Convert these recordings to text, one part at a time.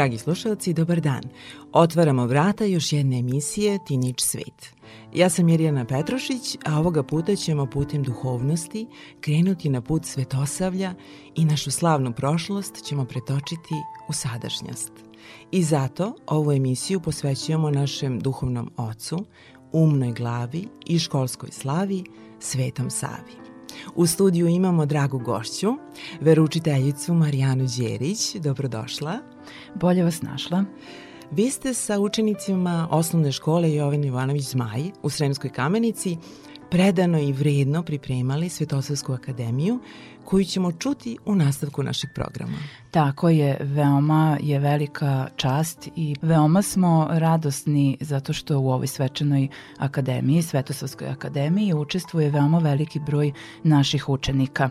Dragi slušalci, dobar dan. Otvaramo vrata još jedne emisije Tinić svet. Ja sam Mirjana Petrošić, a ovoga puta ćemo putem duhovnosti krenuti na put svetosavlja i našu slavnu prošlost ćemo pretočiti u sadašnjost. I zato ovu emisiju posvećujemo našem duhovnom ocu, umnoj glavi i školskoj slavi, Svetom Savi. U studiju imamo dragu gošću, veručiteljicu Marijanu Đerić. Dobrodošla. Bolje vas našla. Vi ste sa učenicima osnovne škole Jovan Ivanović Zmaj u Sremskoj kamenici predano i vredno pripremali Svetosavsku akademiju koju ćemo čuti u nastavku našeg programa. Tako je, veoma je velika čast i veoma smo radosni zato što u ovoj svečanoj akademiji, Svetosavskoj akademiji, učestvuje veoma veliki broj naših učenika.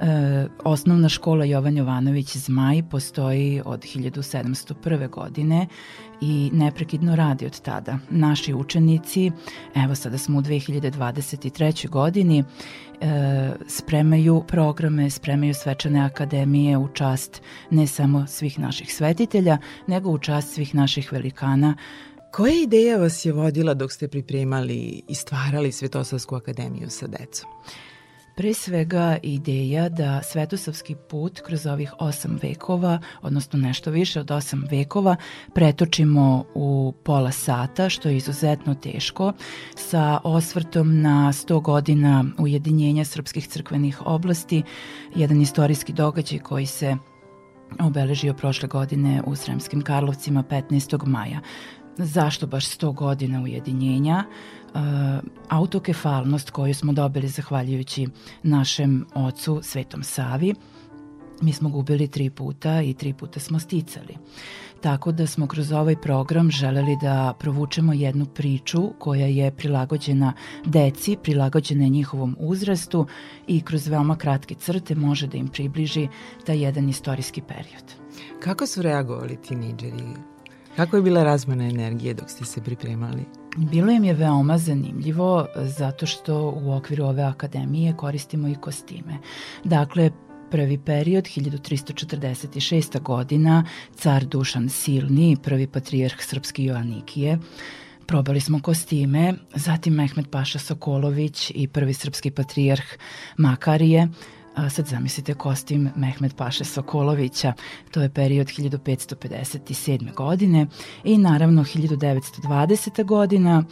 E, osnovna škola Jovan Jovanović Zmaj postoji od 1701. godine i neprekidno radi od tada. Naši učenici, evo sada smo u 2023. godini, spremaju programe, spremaju svečane akademije u čast ne samo svih naših svetitelja, nego u čast svih naših velikana Koja ideja vas je vodila dok ste pripremali i stvarali Svetosavsku akademiju sa decom? Pre svega ideja da svetosavski put kroz ovih osam vekova, odnosno nešto više od osam vekova, pretočimo u pola sata, što je izuzetno teško, sa osvrtom na 100 godina ujedinjenja srpskih crkvenih oblasti, jedan istorijski događaj koji se obeležio prošle godine u Sremskim Karlovcima 15. maja. Zašto baš 100 godina ujedinjenja? Uh, autokefalnost koju smo dobili zahvaljujući našem ocu Svetom Savi. Mi smo gubili tri puta i tri puta smo sticali. Tako da smo kroz ovaj program želeli da provučemo jednu priču koja je prilagođena deci, prilagođena njihovom uzrastu i kroz veoma kratke crte može da im približi taj jedan istorijski period. Kako su reagovali tinejdžeri Kako je bila razmena energije dok ste se pripremali? Bilo im je veoma zanimljivo zato što u okviru ove akademije koristimo i kostime. Dakle, prvi period, 1346. godina, car Dušan Silni, prvi patrijarh Srpski Joanikije, probali smo kostime, zatim Mehmet Paša Sokolović i prvi srpski patrijarh Makarije, A sad zamislite kostim Mehmet Paše Sokolovića, to je period 1557. godine i naravno 1920. godina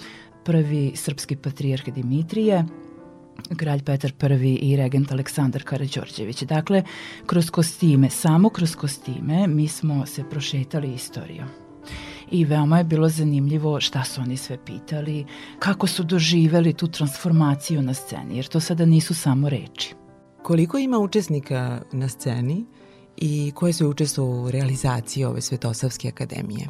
prvi srpski patrijarh Dimitrije, kralj Petar I i regent Aleksandar Karađorđević. Dakle, kroz kostime, samo kroz kostime mi smo se prošetali istorijom i veoma je bilo zanimljivo šta su oni sve pitali, kako su doživeli tu transformaciju na sceni, jer to sada nisu samo reči. Koliko ima učesnika na sceni i koje su učestvovali u realizaciji ove Svetosavske akademije?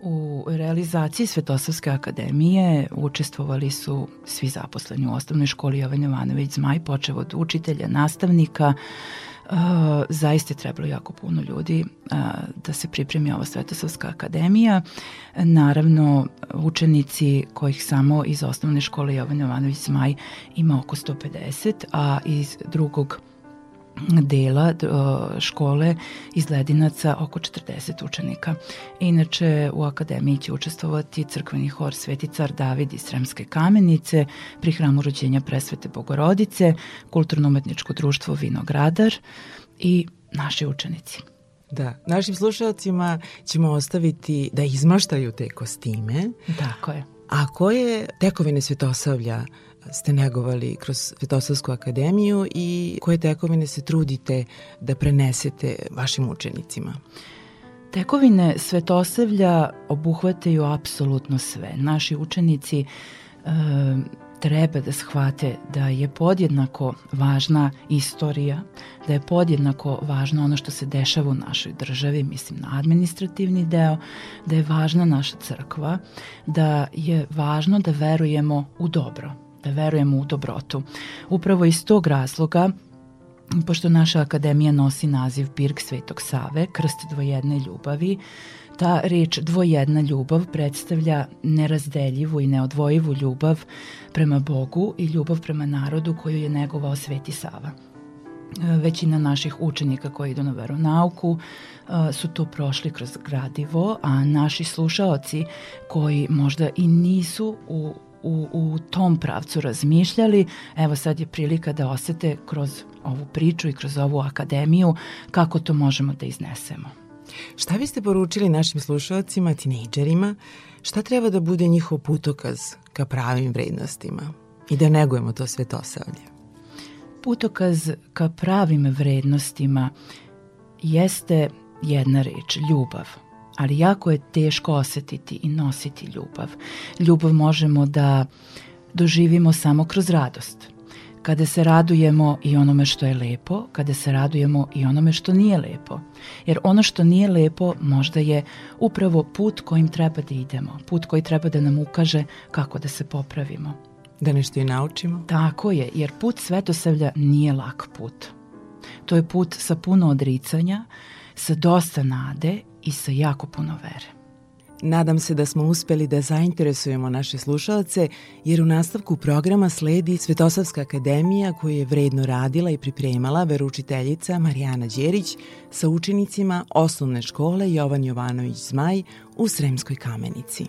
U realizaciji Svetosavske akademije učestvovali su svi zaposleni u osnovnoj školi Jovan Jovanović Zmaj, počev od učitelja, nastavnika, Uh, zaista je trebalo jako puno ljudi uh, da se pripremi ova Svetosavska akademija. Naravno, učenici kojih samo iz osnovne škole Jovan Jovanović Zmaj ima oko 150, a iz drugog dela škole iz Ledinaca oko 40 učenika. Inače u akademiji će učestvovati crkveni hor Sveti car David iz Sremske kamenice pri hramu rođenja presvete Bogorodice, kulturno-umetničko društvo Vinogradar i naši učenici. Da, našim slušalcima ćemo ostaviti da izmaštaju te kostime. Tako je. A koje tekovine svetosavlja ste negovali kroz Svetosavsku akademiju i koje tekovine se trudite da prenesete vašim učenicima? Tekovine Svetosavlja obuhvataju apsolutno sve. Naši učenici e, treba da shvate da je podjednako važna istorija, da je podjednako važno ono što se dešava u našoj državi, mislim na administrativni deo, da je važna naša crkva, da je važno da verujemo u dobro, da verujemo u dobrotu. Upravo iz tog razloga pošto naša akademija nosi naziv Pirk Svetog Save, krst dvojedne ljubavi, ta reč dvojedna ljubav predstavlja nerazdeljivu i neodvojivu ljubav prema Bogu i ljubav prema narodu koju je negovao Sveti Sava. Većina naših učenika koji idu na veronauku su to prošli kroz gradivo, a naši slušaoci koji možda i nisu u u, u tom pravcu razmišljali, evo sad je prilika da osete kroz ovu priču i kroz ovu akademiju kako to možemo da iznesemo. Šta biste poručili našim slušalcima, tinejdžerima, šta treba da bude njihov putokaz ka pravim vrednostima i da negujemo to svetosavlje? Putokaz ka pravim vrednostima jeste jedna reč, ljubav ali jako je teško osetiti i nositi ljubav. Ljubav možemo da doživimo samo kroz radost. Kada se radujemo i onome što je lepo, kada se radujemo i onome što nije lepo. Jer ono što nije lepo možda je upravo put kojim treba da idemo, put koji treba da nam ukaže kako da se popravimo. Da nešto i naučimo? Tako je, jer put svetosavlja nije lak put. To je put sa puno odricanja, sa dosta nade i sa jako puno vere. Nadam se da smo uspeli da zainteresujemo naše slušalce, jer u nastavku programa sledi Svetosavska akademija koju je vredno radila i pripremala veručiteljica Marijana Đerić sa učenicima osnovne škole Jovan Jovanović Zmaj u Sremskoj kamenici.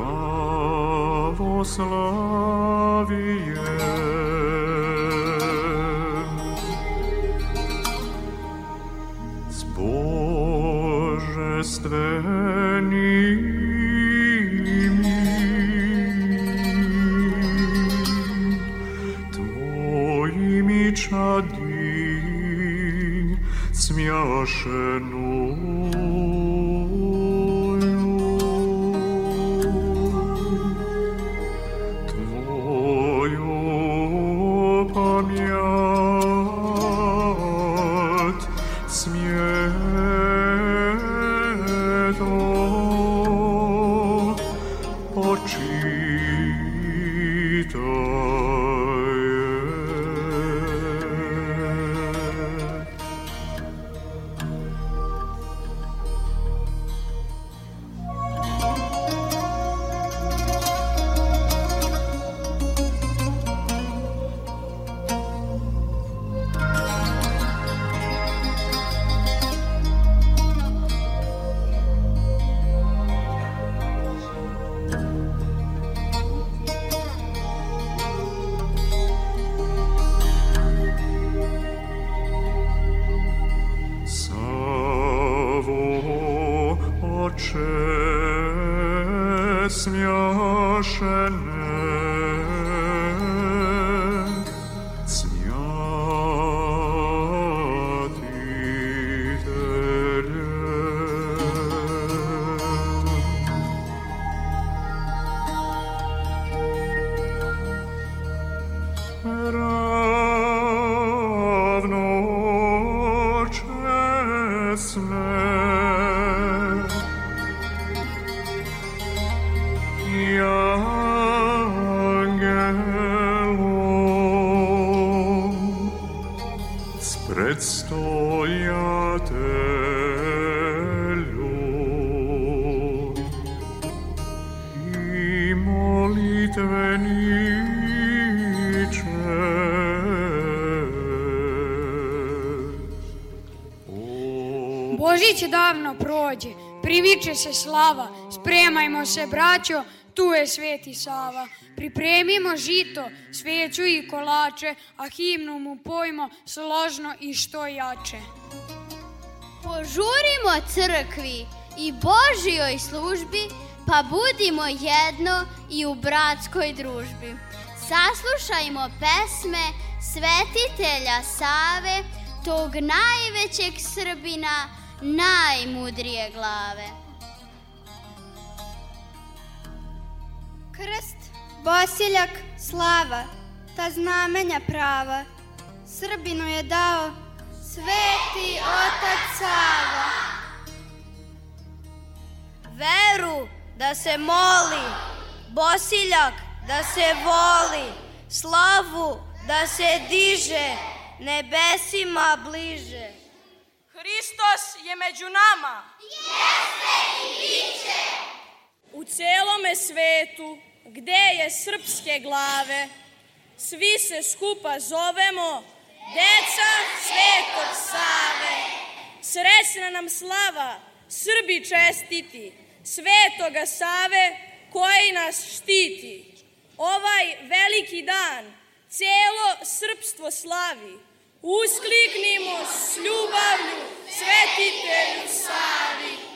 Slavoslavia. oczy zmieszane. Božić davno prođe, priviče se slava, spremajmo se braćo, tu je Sveti Sava. Pripremimo žito, sveću i kolače, a himnu mu pojmo složno i što jače. Požurimo crkvi i Božijoj službi, pa budimo jedno i u bratskoj družbi. Saslušajmo pesme svetitelja Save, tog najvećeg Srbina, najmudrije glave. Krst, bosiljak, slava, ta znamenja prava, Srbinu je dao sveti otac Sava. Veru da se moli, bosiljak da se voli, slavu da se diže, nebesima bliže. Hristos je među nama. Jeste i biće. U celome svetu, gde je srpske glave, svi se skupa zovemo deca Svetog Save. Srećna nam slava, Srbi čestiti, Svetoga Save koji nas štiti. Ovaj veliki dan celo srpstvo slavi. Uskliknimo s ljubavlju svetitelju Savi.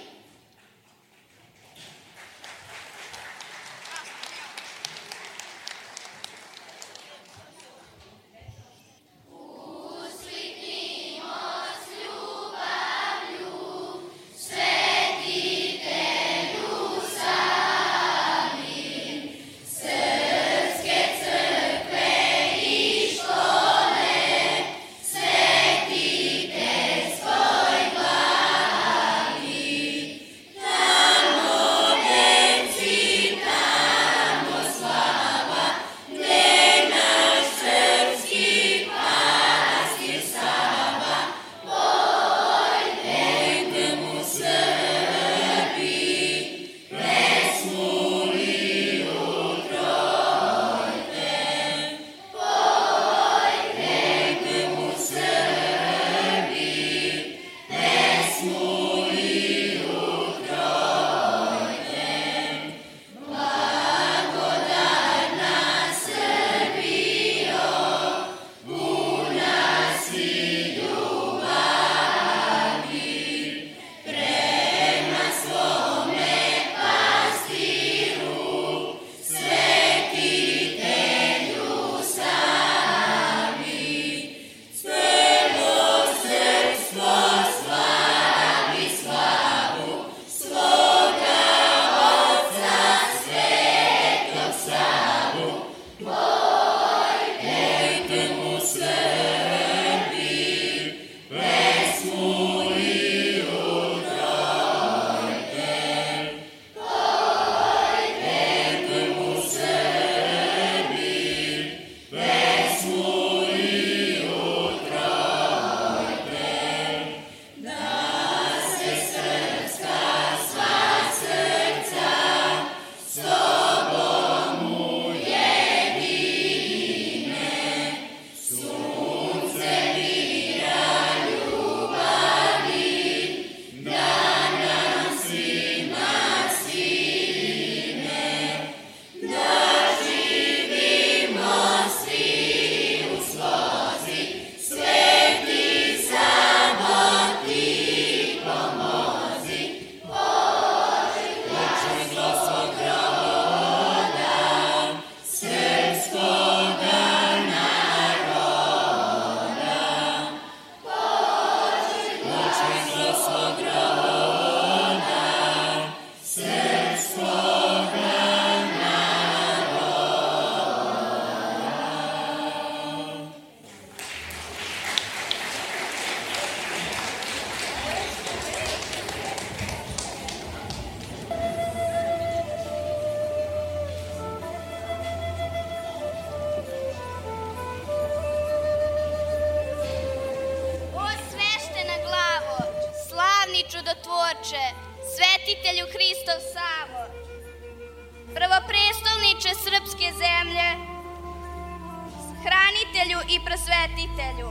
Hranitelju i prosvetitelju,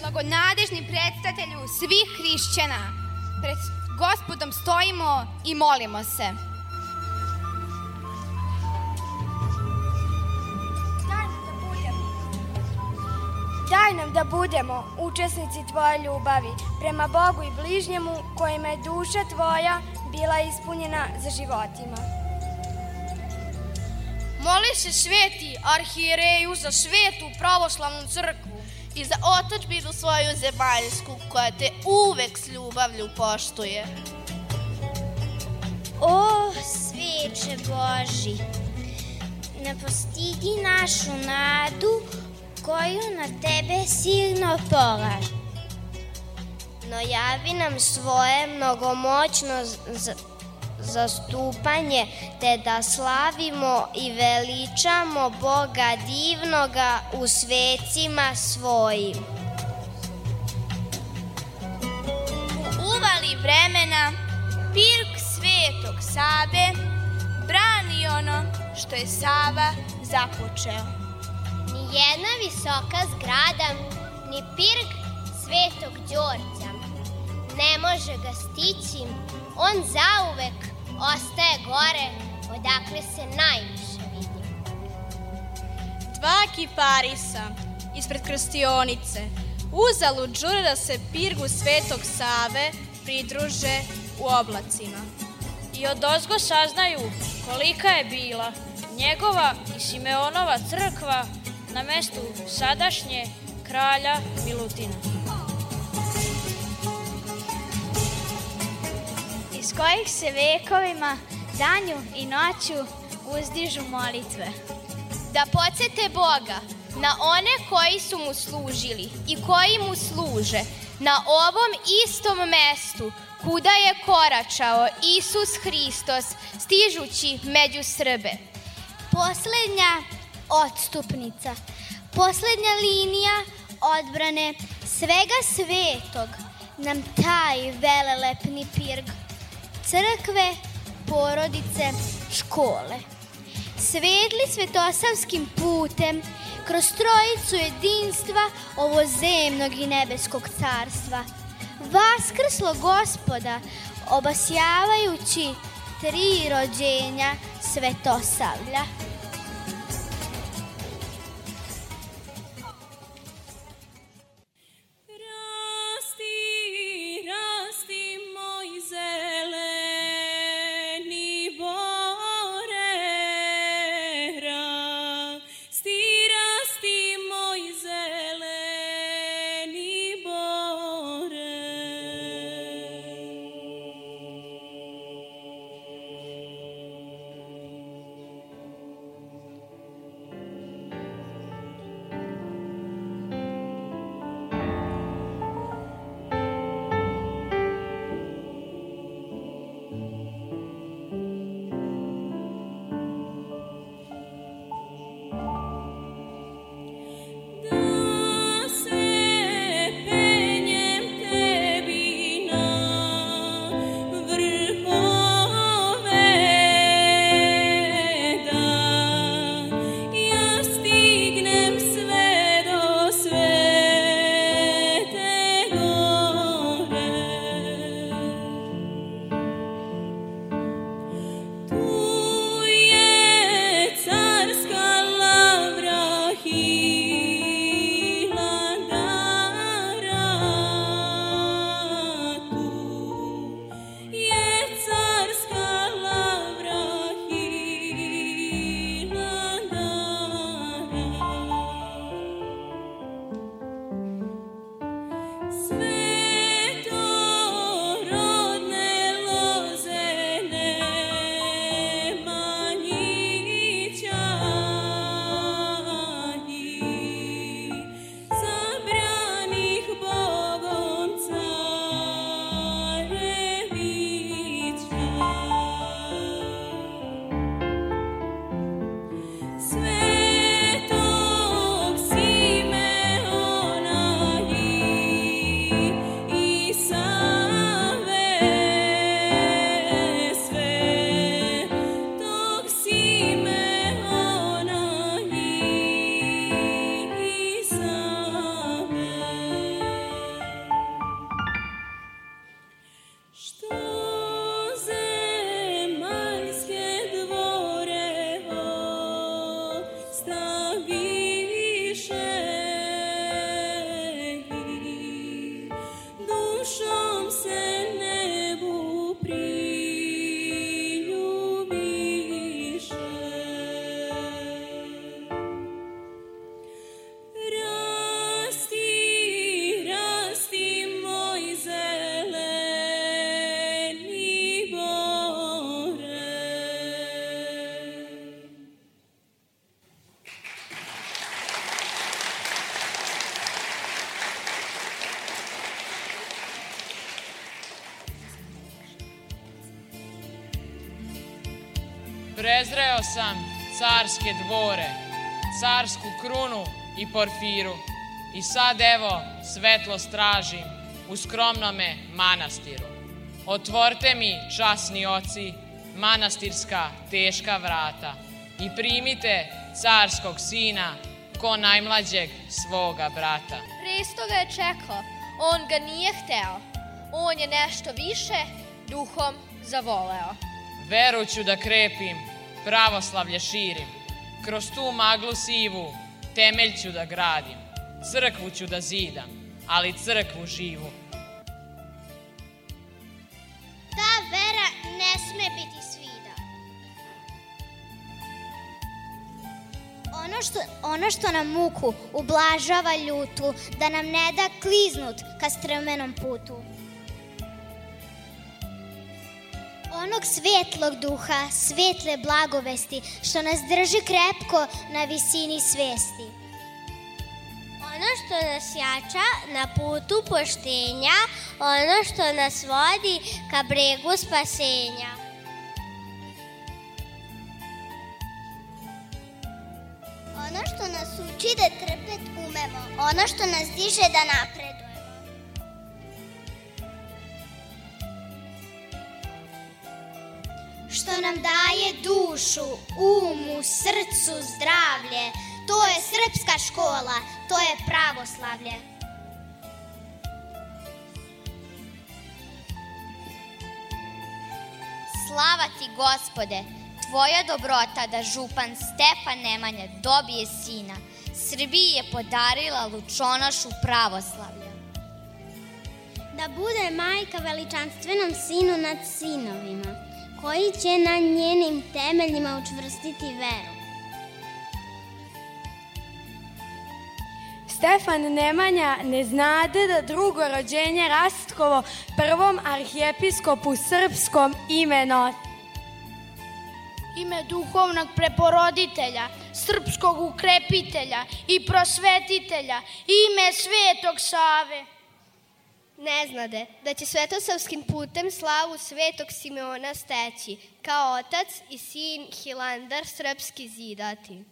blagonadežni predstatelju svih hrišćana, pred gospodom stojimo i molimo se. Daj nam da budemo učesnici Tvoje ljubavi prema Bogu i bližnjemu kojima je duša Tvoja bila ispunjena za životima. Moli se sveti arhijereju za svetu pravoslavnu crkvu i za otačbinu svoju zemaljsku koja te uvek s ljubavlju poštuje. O, sveče Boži, ne postigi našu nadu koju na tebe silno polaže. No javi nam svoje mnogomoćno zastupanje, te da slavimo i veličamo Boga divnoga u svecima svojim. U uvali vremena Pirk Svetog Save brani ono što je Sava započeo jedna visoka zgrada, ni pirg Svetog Đorđa. Ne može ga stići, on zauvek ostaje gore, odakle se najviše vidi. Dva kiparisa ispred krstionice, uzalud žure da se pirgu Svetog Save pridruže u oblacima. I od ozgo saznaju kolika je bila njegova i Simeonova crkva na mestu sadašnje kralja Milutina. Kojih se vekovima danju i noću uzdižu molitve. Da podsete Boga na one koji su mu služili i koji mu služe na ovom istom mestu kuda je koračao Isus Hristos stižući među Srbe. Poslednja odstupnica, poslednja linija odbrane svega svetog nam taj velelepni pirg, crkve, porodice, škole. Svedli svetosavskim putem kroz trojicu jedinstva ovozemnog i nebeskog carstva. Vaskrslo gospoda, obasjavajući tri rođenja svetosavlja. Prezreo sam carske dvore, carsku krunu i porfiru i sad evo svetlo stražim u skromnome manastiru. Otvorte mi, časni oci, manastirska teška vrata i primite carskog sina ko najmlađeg svoga brata. Presto ga je čekao, on ga nije hteo, on je nešto više duhom zavoleo. Veru ću da krepim, pravoslavlje širim, kroz tu maglu sivu temelj ću da gradim, crkvu ću da zidam, ali crkvu živu. Ta vera ne sme biti svida. Ono što, ono što nam muku ublažava ljutu, da nam ne da kliznut ka strmenom putu. Onog svetlog duha, svetle blagovesti, što nas drži krepko na visini svesti. Ono što nas jača na putu poštenja, ono što nas vodi ka bregu spasenja. Ono što nas uči da trpet umemo, ono što nas diže da napredujemo. Što nam daje dušu, umu, srcu, zdravlje, to je srpska škola, to je pravoslavlje. Slava ti, gospode, tvoja dobrota da župan Stefan Nemanja dobije sina. Srbiji je podarila lučonošu pravoslavlja. Da bude majka veličanstvenom sinu nad sinovima, koji će na njenim temeljima učvrstiti veru. Stefan Nemanja ne znade da drugo rođenje Rastkovo prvom arhijepiskopu srpskom ime nosi. Ime duhovnog preporoditelja, srpskog ukrepitelja i prosvetitelja, ime svetog Save. Ne znade da će svetosavskim putem slavu svetog Simeona steći, kao otac i sin Hilandar srpski zidati.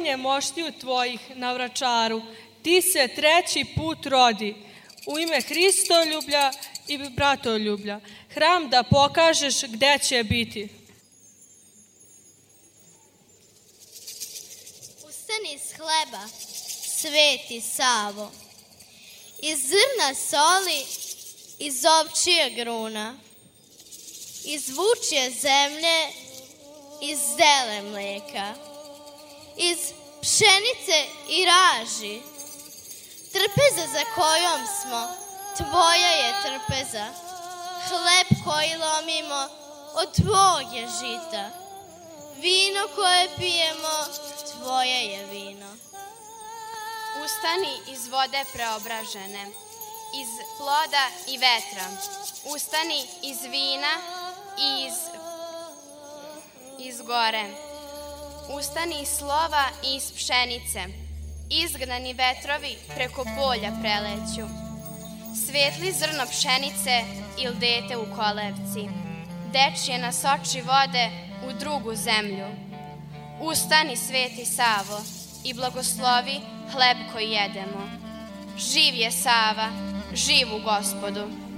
Ispaljivanje moštiju tvojih na vračaru, ti se treći put rodi, u ime Hristoljublja i bratoljublja, hram da pokažeš gde će biti. Ustani iz hleba, sveti Savo, iz zrna soli, iz ovčije gruna, iz vučje zemlje, iz zele mleka, iz pšenice i raži, trpeza za kojom smo, tvoja je trpeza, hleb koji lomimo, od tvog je žita, vino koje pijemo, tvoje je vino. Ustani iz vode preobražene, iz ploda i vetra. Ustani iz vina i iz, iz gore. Ustani slova i iz pšenice. Izgnani vetrovi preko polja preleću. Svetli zrno pšenice il dete u kolevci. Dečje nas oči vode u drugu zemlju. Ustani, sveti Savo, i blagoslovi hleb koji jedemo. Živ je Sava, živ u gospodu.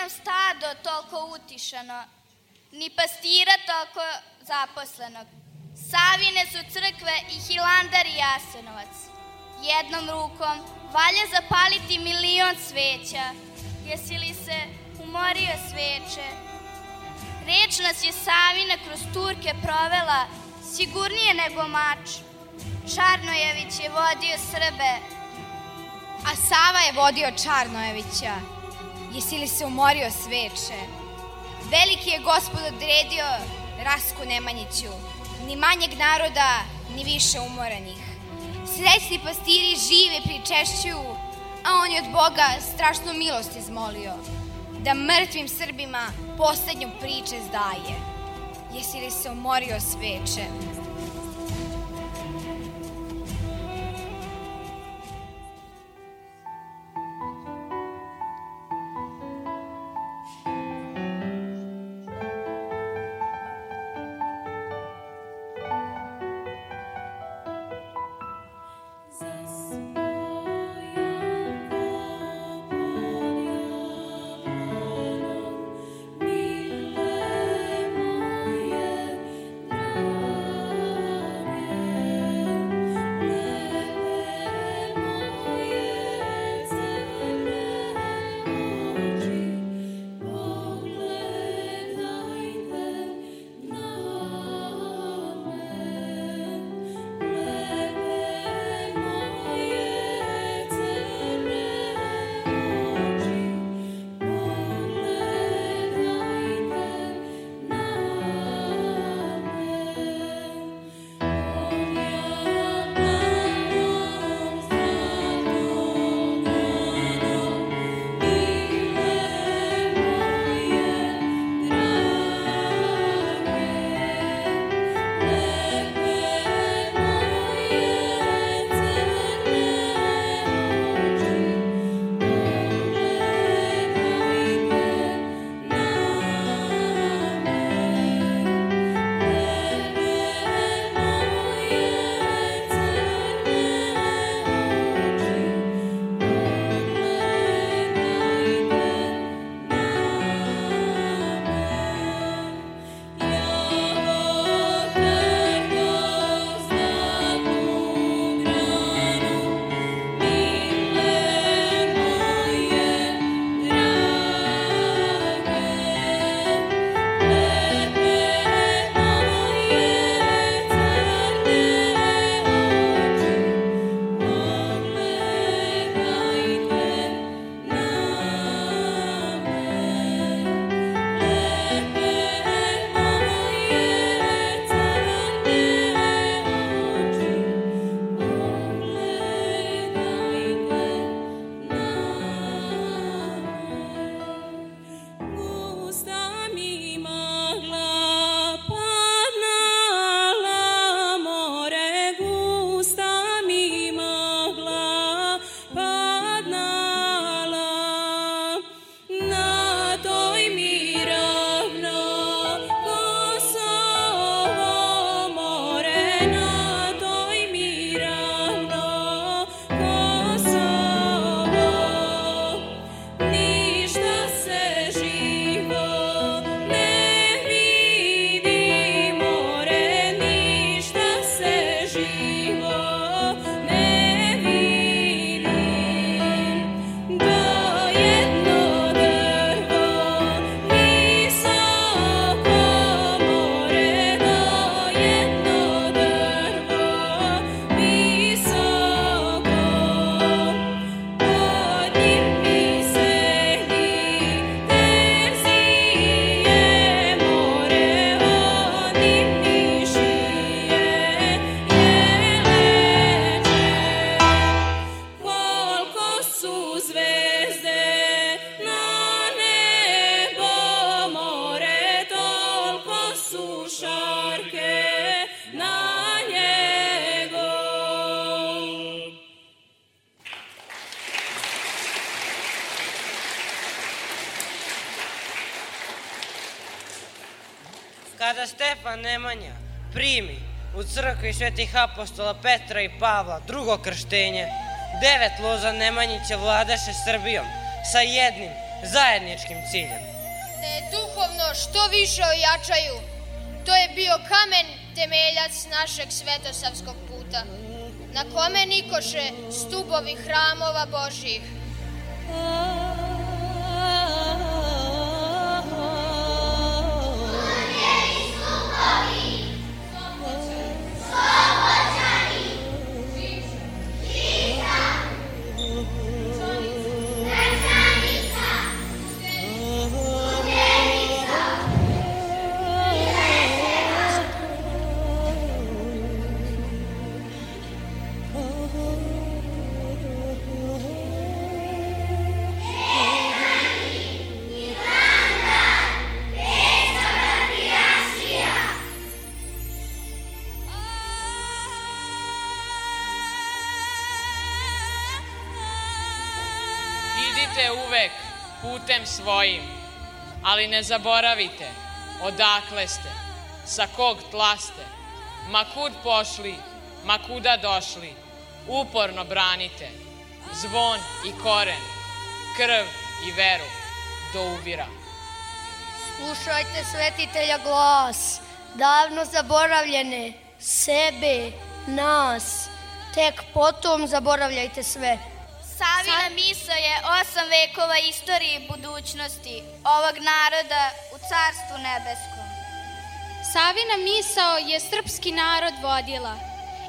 Ne znam stado toliko utišano, ni pastira toliko zaposlenog. Savine su crkve i Hilandar i Jasenovac. Jednom rukom valja zapaliti milion sveća. Jesi li se umorio sveče? Reč nas je Savina kroz Turke provela sigurnije nego mač. Čarnojević je vodio Srbe, A Sava je vodio Čarnojevića. Jesi li se umorio sveče? Veliki je gospod odredio Rasku Nemanjiću. Ni manjeg naroda, ni više umoranih. Srećni pastiri žive pričešćuju, a on je od Boga strašnu milost izmolio, da mrtvim Srbima poslednju priče zdaje. Jesi li se umorio sveče? Crkvi svetih apostola Petra i Pavla drugo krštenje, devet loza Nemanjića vladaše Srbijom sa jednim zajedničkim ciljem. Da je duhovno što više ojačaju, to je bio kamen temeljac našeg svetosavskog puta, na kome nikoše stubovi hramova Božih. Putem svojim, ali ne zaboravite odakle ste, sa kog tla ste, ma kud pošli, ma kuda došli, uporno branite zvon i koren, krv i veru do uvira. Slušajte svetitelja glas, davno zaboravljene, sebe, nas, tek potom zaboravljajte sve. Savina misa je osam vekova istorije i budućnosti ovog naroda u carstvu nebeskom. Savina misao je srpski narod vodila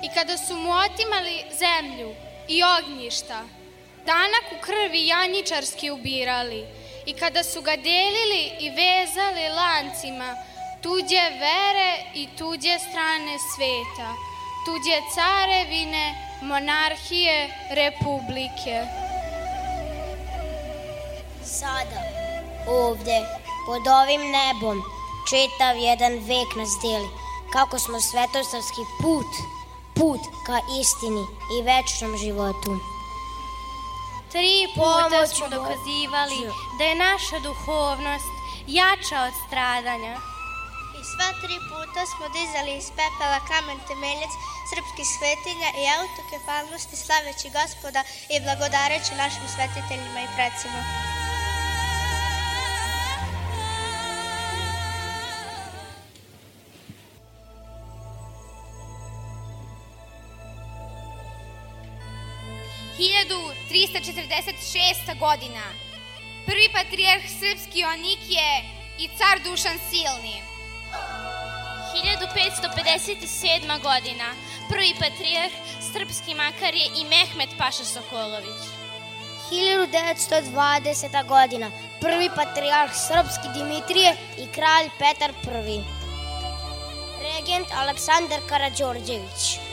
i kada su mu otimali zemlju i ognjišta, danak u krvi janjičarski ubirali i kada su ga delili i vezali lancima tuđe vere i tuđe strane sveta, tuđe carevine, monarhije, republike. Sada, ovde, pod ovim nebom, čitav jedan vek nas deli, kako smo svetosavski put, put ka istini i večnom životu. Tri puta smo dokazivali da je naša duhovnost jača od stradanja. I sva tri puta smo dizali iz pepela kamen temeljac srpskih svetilja i autokefalnosti slaveći gospoda i blagodareći našim svetiteljima i. Hiljadu 346. godina. Prvi patrijarh srpski Onikije i car Dušan Silni. 1557. godina. Prvi patrijarh srpski makar je i Mehmet Paša Sokolović. 1920. godina. Prvi patrijarh srpski Dimitrije i kralj Petar I. Regent Aleksandar Karađorđević.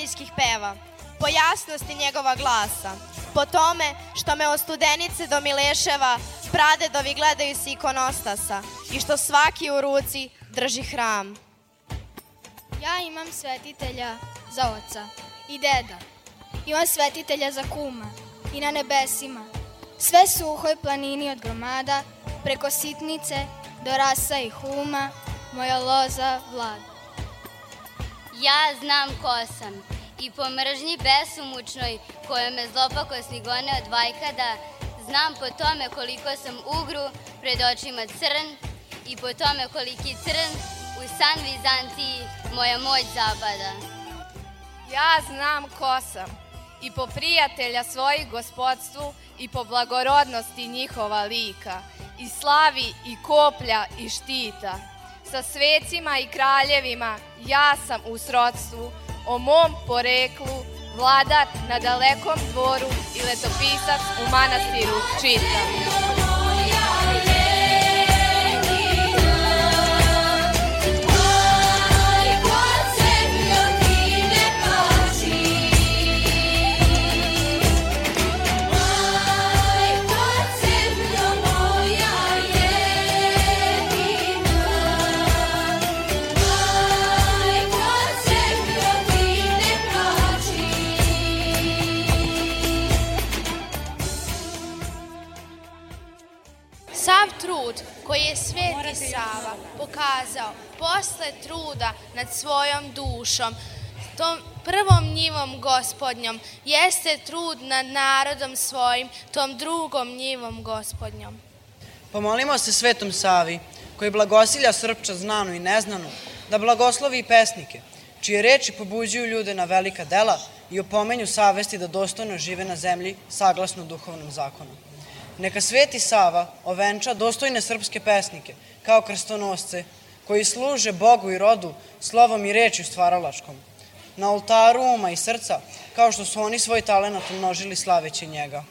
Nemanjinskih peva, po jasnosti njegova glasa, po tome što me od studenice do Mileševa pradedovi gledaju s ikonostasa i što svaki u ruci drži hram. Ja imam svetitelja za oca i deda. Imam svetitelja za kuma i na nebesima. Sve suhoj planini od gromada, preko sitnice do rasa i huma, moja loza vlada. Ja znam ko sam i po mržnji besumučnoj koja me zlopakosni gone od vajkada, znam po tome koliko sam ugru pred očima crn i po tome koliki crn u san Vizantiji moja moć zapada. Ja znam ko sam i po prijatelja svojih gospodstvu i po blagorodnosti njihova lika, i slavi i koplja i štita. Sa svecima i kraljevima ja sam u srodstvu, o mom poreklu, vladar na dalekom dvoru i letopisac u manastiru čitam. Koji je Sveti Sava pokazao posle truda nad svojom dušom, tom prvom njivom gospodnjom, jeste trud nad narodom svojim, tom drugom njivom gospodnjom. Pomolimo se Svetom Savi, koji blagosilja Srpča znanu i neznanu, da blagoslovi i pesnike, čije reči pobuđuju ljude na velika dela i opomenju savesti da dostojno žive na zemlji saglasno duhovnom zakonu. Neka Sveti Sava ovenča dostojne srpske pesnike, kao krstonosce, koji služe Bogu i rodu slovom i rečju stvaralačkom. Na oltaru uma i srca, kao što su oni svoj talenat umnožili slaveći njega.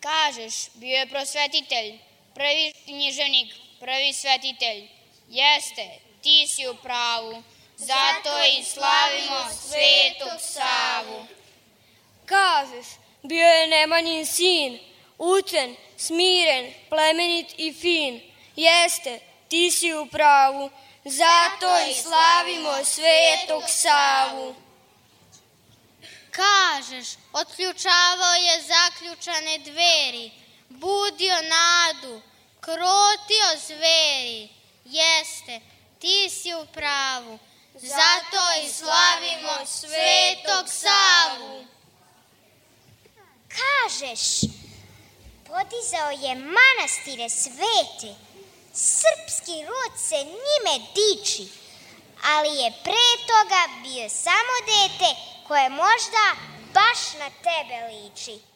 Kažeš, bio je prosvetitelj, prvi književnik, prvi svetitelj. Jeste, ti si u pravu, zato i slavimo svetog Savu. Kažeš, bio je Nemanjin sin, učen, smiren, plemenit i fin. Jeste, ti si u pravu, zato i slavimo svetog Savu. Kažeš, otključavao je zaključane dveri, budio nadu, krotio zveri. Jeste, ti si u pravu, zato i slavimo svetog Savu. Kažeš, podizao je manastire svete, srpski rod se njime diči, ali je pre toga bio samo dete koje možda baš na tebe liči.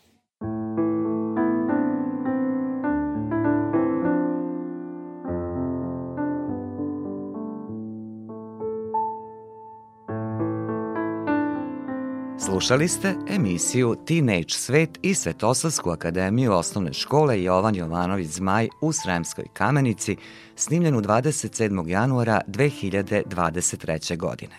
Slušali ste emisiju Teenage Svet i Svetosavsku akademiju osnovne škole Jovan Jovanović Zmaj u Sremskoj kamenici, snimljenu 27. januara 2023. godine.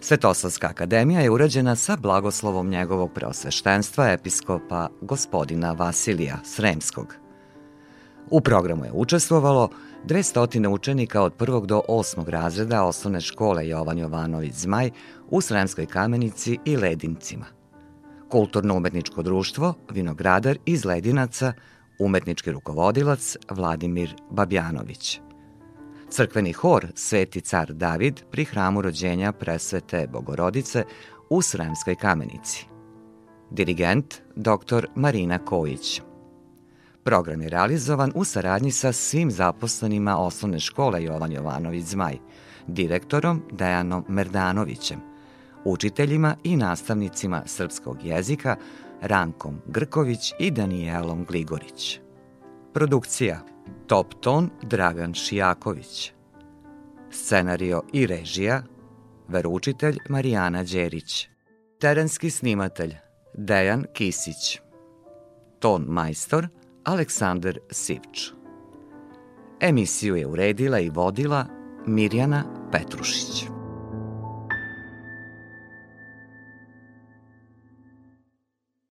Svetosavska akademija je urađena sa blagoslovom njegovog preosveštenstva episkopa gospodina Vasilija Sremskog. U programu je učestvovalo 200 učenika od prvog do osmog razreda osnovne škole Jovan Jovanović Zmaj u Sremskoj kamenici i Ledincima. Kulturno-umetničko društvo Vinogradar iz Ledinaca, umetnički rukovodilac Vladimir Babjanović. Crkveni hor Sveti car David pri hramu rođenja presvete Bogorodice u Sremskoj kamenici. Dirigent dr. Marina Kojić. Program je realizovan u saradnji sa svim zaposlenima osnovne škole Jovan Jovanović Zmaj, direktorom Dejanom Merdanovićem, učiteljima i nastavnicima srpskog jezika Rankom Grković i Danijelom Gligorić. Produkcija Top ton Dragan Šijaković. Scenario i režija Veručitelj Marijana Đerić. Terenski snimatelj Dejan Kisić. Ton majstor Aleksandar Sivč. Emisiju je uredila i vodila Mirjana Petrušić.